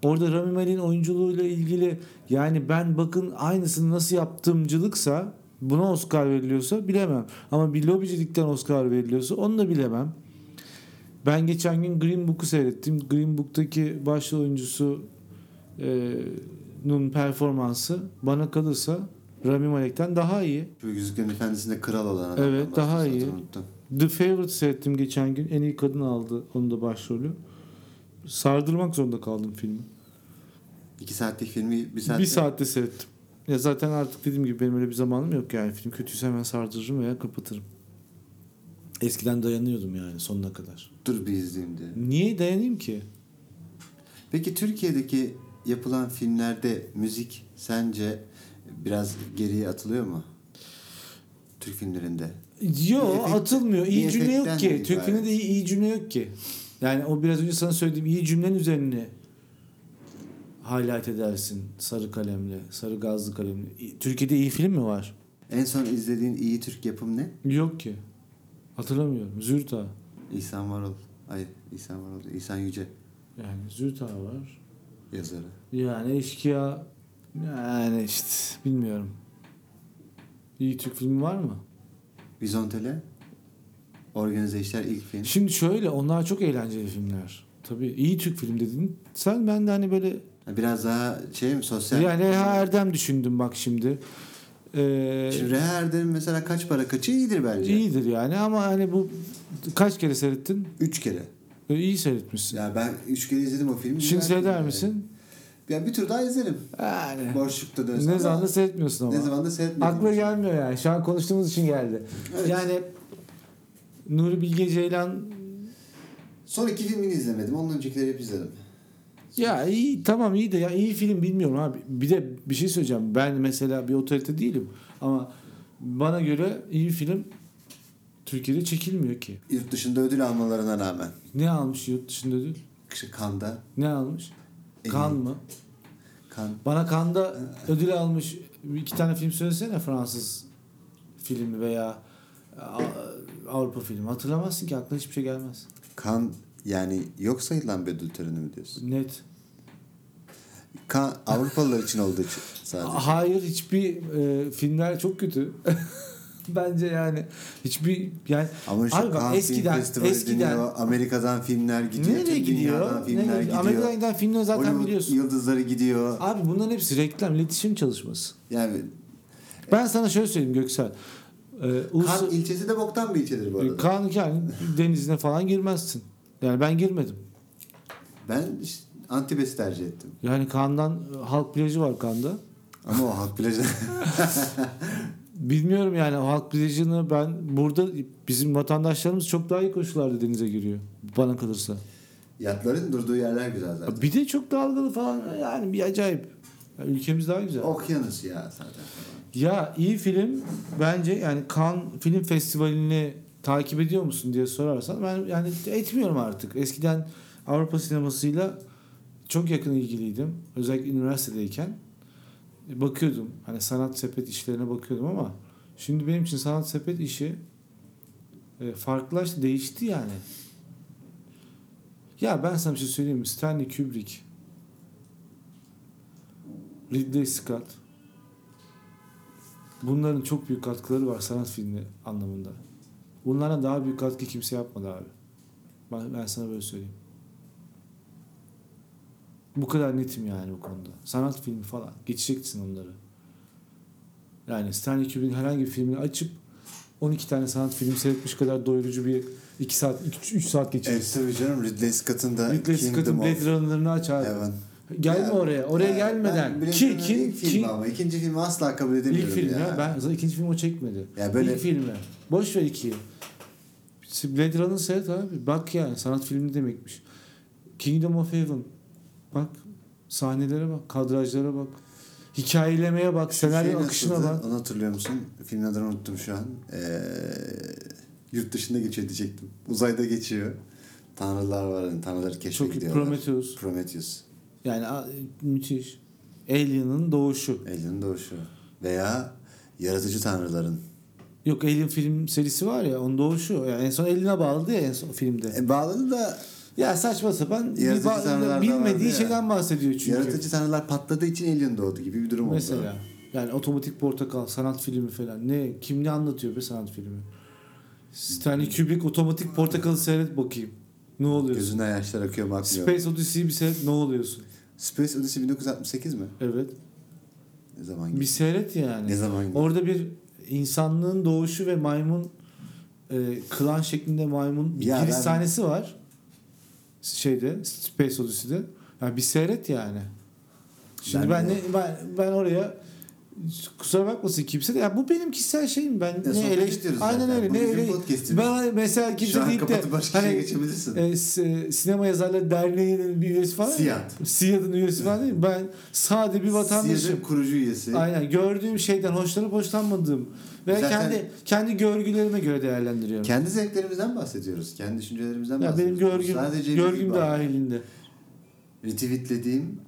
Orada Rami Malek'in oyunculuğuyla ilgili yani ben bakın aynısını nasıl yaptımcılıksa buna Oscar veriliyorsa bilemem. Ama bir lobicilikten Oscar veriliyorsa onu da bilemem. Ben geçen gün Green Book'u seyrettim. Green Book'taki başrol oyuncusu nun performansı bana kalırsa Rami Malek'ten daha iyi. Yüzüklerin Efendisi'nde kral olan adam. Evet, daha iyi. Unuttum. The Favorite seyrettim geçen gün. En iyi kadın aldı onu da başrolü. Sardırmak zorunda kaldım filmi. İki saatlik filmi bir saatte. Bir saatte seyrettim. Ya zaten artık dediğim gibi benim öyle bir zamanım yok yani. Film kötüyse hemen sardırırım veya kapatırım. Eskiden dayanıyordum yani sonuna kadar. Dur bir izleyeyim diye. Niye dayanayım ki? Peki Türkiye'deki yapılan filmlerde müzik sence biraz geriye atılıyor mu? Türk filmlerinde. Yo Bir efekt- atılmıyor. İyi bir cümle yok ki. Türk filminde iyi, iyi cümle yok ki. Yani o biraz önce sana söylediğim iyi cümlenin üzerine highlight edersin sarı kalemle, sarı gazlı kalemle. Türkiye'de iyi film mi var? En son izlediğin iyi Türk yapım ne? Yok ki. Hatırlamıyorum. Zürta. İhsan Varol. Ay İhsan Varol. İhsan Yüce Yani Zürta var. Yazarı. Yani eşkıya yani işte bilmiyorum. İyi Türk filmi var mı? Vizontele. Organize işler ilk film. Şimdi şöyle onlar çok eğlenceli filmler. Tabii iyi Türk film dedin. Sen ben de hani böyle Biraz daha şey mi sosyal? yani Reha Erdem düşündüm bak şimdi. Ee, Şimdi Reha Erdem'in mesela kaç para kaçı iyidir bence. iyidir yani ama hani bu kaç kere seyrettin? Üç kere. Ee, iyi seyretmişsin. Ya ben üç kere izledim o filmi. Şimdi seyreder film misin? Ya bir tur daha izlerim. Yani. Boşlukta dönsem. Ne zaman ama da seyretmiyorsun ama. Ne zaman da seyretmedim. Aklıma gelmiyor yani. Şu an konuştuğumuz için geldi. Evet. Yani Nuri Bilge Ceylan Son iki filmini izlemedim. Ondan öncekileri hep izledim. ya iyi tamam iyi de ya iyi film bilmiyorum abi. Bir de bir şey söyleyeceğim. Ben mesela bir otorite değilim ama bana göre iyi film Türkiye'de çekilmiyor ki. Yurt dışında ödül almalarına rağmen. Ne almış yurt dışında ödül? İşte Kanda. Ne almış? En Kan mı? Kan. Bana Cannes'da ödül almış iki tane film söylesene Fransız filmi veya A- Avrupa filmi. Hatırlamazsın ki aklına hiçbir şey gelmez. Kan yani yok sayılan bir ödül töreni mi diyorsun? Net. Kan Avrupalılar için olduğu için sadece. Hayır hiçbir e, filmler çok kötü. Bence yani hiçbir yani Ama şu Abi bak, eskiden- Festivali eskiden- deniyor. Amerika'dan filmler gidiyor. nereye gidiyor? Filmler Nereye- gidiyor. Amerika'dan giden filmleri zaten Hollywood biliyorsun. yıldızları gidiyor. Abi bunların hepsi reklam, iletişim çalışması. Yani Ben sana şöyle söyleyeyim Göksel. Ee, Ulus- Kan ilçesi de boktan bir ilçedir bu arada. Kan yani denizine falan girmezsin. Yani ben girmedim. Ben işte Antibes'i tercih ettim. Yani Kan'dan halk plajı var Kan'da. Ama o halk plajı Bilmiyorum yani halk plajını ben burada bizim vatandaşlarımız çok daha iyi koşullarda denize giriyor. Bana kalırsa. yatların durduğu yerler güzel zaten. Bir de çok dalgalı falan yani bir acayip. Ülkemiz daha güzel. Okyanus ya zaten. Ya iyi film bence yani Cannes Film Festivali'ni takip ediyor musun diye sorarsan ben yani etmiyorum artık. Eskiden Avrupa sinemasıyla çok yakın ilgiliydim. Özellikle üniversitedeyken bakıyordum. Hani sanat sepet işlerine bakıyordum ama şimdi benim için sanat sepet işi e, farklılaştı, değişti yani. Ya ben sana bir şey söyleyeyim mi? Stanley Kubrick, Ridley Scott, Bunların çok büyük katkıları var sanat filmi anlamında. Bunlardan daha büyük katkı kimse yapmadı abi. Ben, ben sana böyle söyleyeyim. Bu kadar netim yani bu konuda. Sanat filmi falan. Geçeceksin onları. Yani Stanley Kubrick'in herhangi bir filmini açıp 12 tane sanat filmi seyretmiş kadar doyurucu bir 2 saat, 3 saat geçirir. Evet tabii canım Ridley Scott'ın da Ridley Scott'ın Blade Runner'ını aç abi. Heaven. Gelme Ya, oraya. Oraya ben- gelmeden. ben ki ki ilk filmi ki ama ikinci filmi asla kabul edemiyorum İlk film ya. ya. Ben zaten ikinci film o çekmedi. Ya böyle- İlk filmi. Boş ver ikiyi. Blade Runner seyret abi. Bak yani sanat filmi demekmiş. Kingdom of Heaven. Bak sahnelere bak, kadrajlara bak. Hikayelemeye bak, senaryo Şey akışına nasıldı? bak. Onu hatırlıyor musun? Filmin adını unuttum şu an. Ee, yurt dışında geçiyor diyecektim. Uzayda geçiyor. Tanrılar var. Yani tanrıları keşfe Çok iyi. Prometheus. Prometheus. Yani müthiş. Alien'ın doğuşu. Alien'ın doğuşu. Veya yaratıcı tanrıların. Yok Alien film serisi var ya onun doğuşu. Yani en son Alien'a bağladı ya en son filmde. E, bağladı da Ya saçma sapan bir Yaratıcı ba- tanrılar da vardı bilmediği ya. şeyden bahsediyor çünkü. yaratıcı tanrılar patladığı için Alien doğdu gibi bir durum oldu. Mesela. Yani otomatik portakal, sanat filmi falan. Ne? Kim ne anlatıyor be sanat filmi? Stanley Kubrick otomatik portakalı seyret bakayım. Ne oluyorsun? Gözünden yaşlar akıyor mu akmıyor. Space Odyssey'i bir seyret ne oluyorsun? Space Odyssey 1968 mi? Evet. Ne zaman Bir gitti? seyret yani. Ne zaman gitti? Orada bir insanlığın doğuşu ve maymun e, klan şeklinde maymun bir Ya giriş ben- sahnesi var. Şeyde Space Odyssey'de. Yani bir seyret yani. Şimdi Ben ben de- ne, ben, ben oraya kusura bakmasın kimse de ya bu benim kişisel şeyim ben ne sohbet eleş- ediyoruz aynen öyle Bu ne podcast'imiz. ben mesela kimse deyip de hani e, sinema yazarları derneğinin bir üyesi falan Siyad. Siyad'ın üyesi falan değil ben sade bir vatandaşım Siyad'ın kurucu üyesi. Aynen gördüğüm şeyden hoşlanıp hoşlanmadığım ve Zaten- kendi kendi görgülerime göre değerlendiriyorum. Kendi zevklerimizden bahsediyoruz. Kendi düşüncelerimizden ya benim bahsediyoruz. görgüm Sadece görgüm dahilinde. Retweetlediğim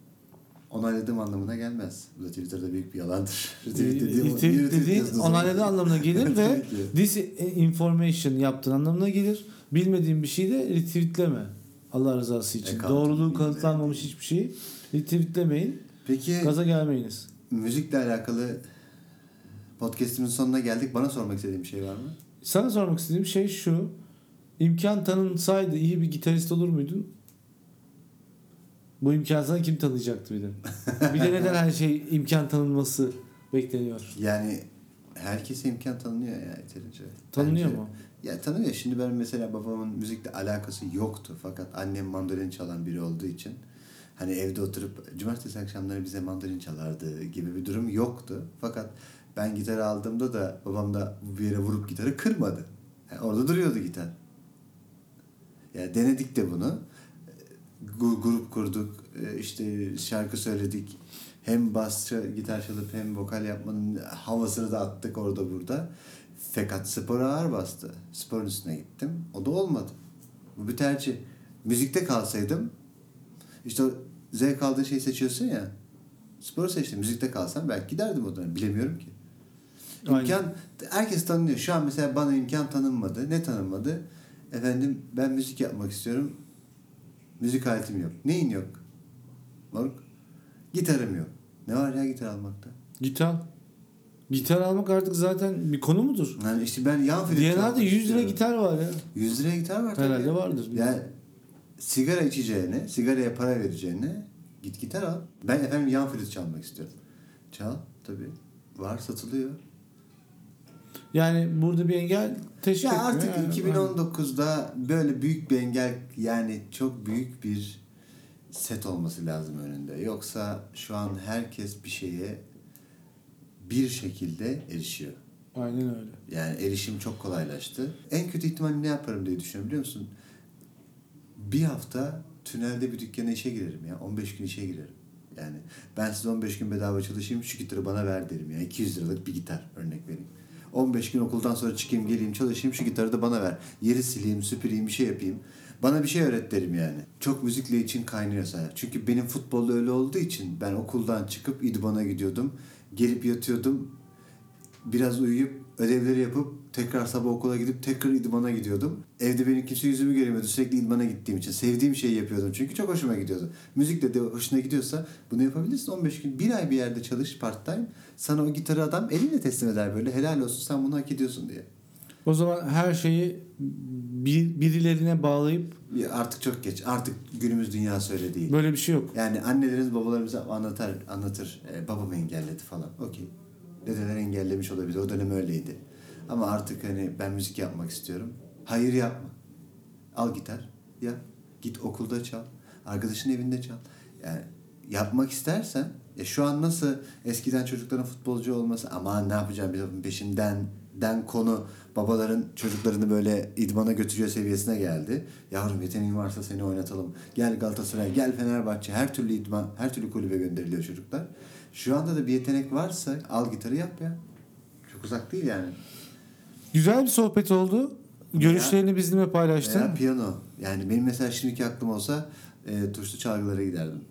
onayladığım anlamına gelmez. Bu da Twitter'da büyük bir yalandır. Retweet Retweetlediğim retweet onayladığı anlamına gelir ve disinformation yaptığın anlamına gelir. Bilmediğin bir şeyi de retweetleme. Allah rızası için. Account Doğruluğu kanıtlanmamış hiçbir şeyi retweetlemeyin. Peki Gaza gelmeyiniz. müzikle alakalı podcast'imizin sonuna geldik. Bana sormak istediğin bir şey var mı? Sana sormak istediğim şey şu. İmkan tanınsaydı iyi bir gitarist olur muydun? Bu imkan sana kim tanıyacaktı bir de? Bir de neden her şey imkan tanınması bekleniyor? Yani herkese imkan tanınıyor ya yeterince. Tanınıyor Bence- mu? Ya tanınıyor. Şimdi ben mesela babamın müzikle alakası yoktu. Fakat annem mandolin çalan biri olduğu için hani evde oturup cumartesi akşamları bize mandolin çalardı gibi bir durum yoktu. Fakat ben gitarı aldığımda da babam da bir yere vurup gitarı kırmadı. Yani orada duruyordu gitar. Ya denedik de bunu. Grup kurduk. e, işte şarkı söyledik. Hem basçı gitar çalıp hem vokal yapmanın havasını da attık orada burada. Fakat spora ağır bastı. Sporun üstüne gittim. O da olmadı. Bu bir tercih. Müzikte kalsaydım işte o zevk aldığın şeyi seçiyorsun ya. Sporu seçtim. Müzikte kalsam belki giderdim o dönem. Bilemiyorum ki. Aynen. İmkan herkes tanınıyor. Şu an mesela bana imkan tanınmadı. Ne tanınmadı? Efendim ben müzik yapmak istiyorum. Müzik aletim yok. Neyin yok? Moruk. Gitarım yok. Ne var ya gitar almakta? Gitar. Gitar almak artık zaten bir konu mudur? Yani işte ben yan flüt çalmak 100 lira gitar var ya. 100 liraya gitar var tabii. Herhalde vardır. Yani sigara içeceğine, sigaraya para vereceğine git gitar al. Ben efendim yan flüt çalmak istiyorum. Çal tabii. Var satılıyor. Yani burada bir engel teşkil Ya etmiyor. artık Yani- 2019'da böyle büyük bir engel yani çok büyük bir set olması lazım önünde. Yoksa şu an herkes bir şeye bir şekilde erişiyor. Aynen öyle. Yani erişim çok kolaylaştı. En kötü ihtimal ne yaparım diye düşünüyorum biliyor musun? Bir hafta tünelde bir dükkana işe girerim ya. 15 gün işe girerim. Yani ben size 15 gün bedava çalışayım şu gitarı bana ver derim ya. 200 liralık bir gitar örnek vereyim. 15 gün okuldan sonra çıkayım geleyim çalışayım şu gitarı da bana ver. Yeri sileyim süpüreyim bir şey yapayım. Bana bir şey öğret derim yani. Çok müzikle için kaynıyorsa. Çünkü benim futbolda öyle olduğu için ben okuldan çıkıp idmana gidiyordum. Gelip yatıyordum biraz uyuyup ödevleri yapıp tekrar sabah okula gidip tekrar idmana gidiyordum. Evde benim kimse yüzümü göremiyordu sürekli idmana gittiğim için. Sevdiğim şeyi yapıyordum çünkü çok hoşuma gidiyordu. Müzik de, hoşuna gidiyorsa bunu yapabilirsin. 15 gün bir ay bir yerde çalış part time. Sana o gitarı adam elinle teslim eder böyle. Helal olsun sen bunu hak ediyorsun diye. O zaman her şeyi bir, birilerine bağlayıp Ya artık çok geç. Artık günümüz dünyası öyle değil. böyle bir şey yok. Yani annelerimiz babalarımız anlatar, anlatır. E, babam engelledi falan. Okey. Dedeler engellemiş olabilir. O dönem öyleydi. Ama artık hani ben müzik yapmak istiyorum. Hayır yapma. Al gitar. Yap. Git okulda çal. Arkadaşın evinde çal. Yani yapmak istersen ya şu an nasıl eskiden çocukların futbolcu olması aman ne yapacağım bir topun peşinden den konu babaların çocuklarını böyle idmana götürüyor seviyesine geldi. Yavrum yeteneğin varsa seni oynatalım. Gel Galatasaray, gel Fenerbahçe. Her türlü idman, her türlü kulübe gönderiliyor çocuklar. Şu anda da bir yetenek varsa al gitarı yap ya. Çok uzak değil yani. Güzel bir sohbet oldu. Görüşlerini bizimle paylaştın. Veya piyano. Yani benim mesela şimdiki aklım olsa e, tuşlu çalgılara giderdim.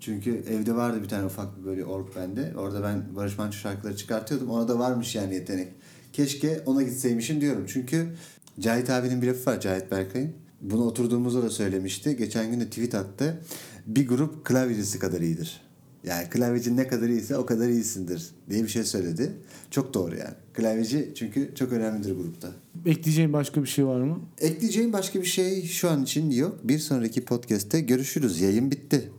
Çünkü evde vardı bir tane ufak bir böyle org bende. Orada ben Barış Manço şarkıları çıkartıyordum. Ona da varmış yani yetenek. Keşke ona gitseymişim diyorum. Çünkü Cahit abinin bir lafı var Cahit Berkay'ın. Bunu oturduğumuzda da söylemişti. Geçen gün de tweet attı. Bir grup klavyecisi kadar iyidir. Yani klavyeci ne kadar iyiyse o kadar iyisindir diye bir şey söyledi. Çok doğru yani. Klavyeci çünkü çok önemlidir grupta. Ekleyeceğin başka bir şey var mı? Ekleyeceğim başka bir şey şu an için yok. Bir sonraki podcast'te görüşürüz. Yayın bitti.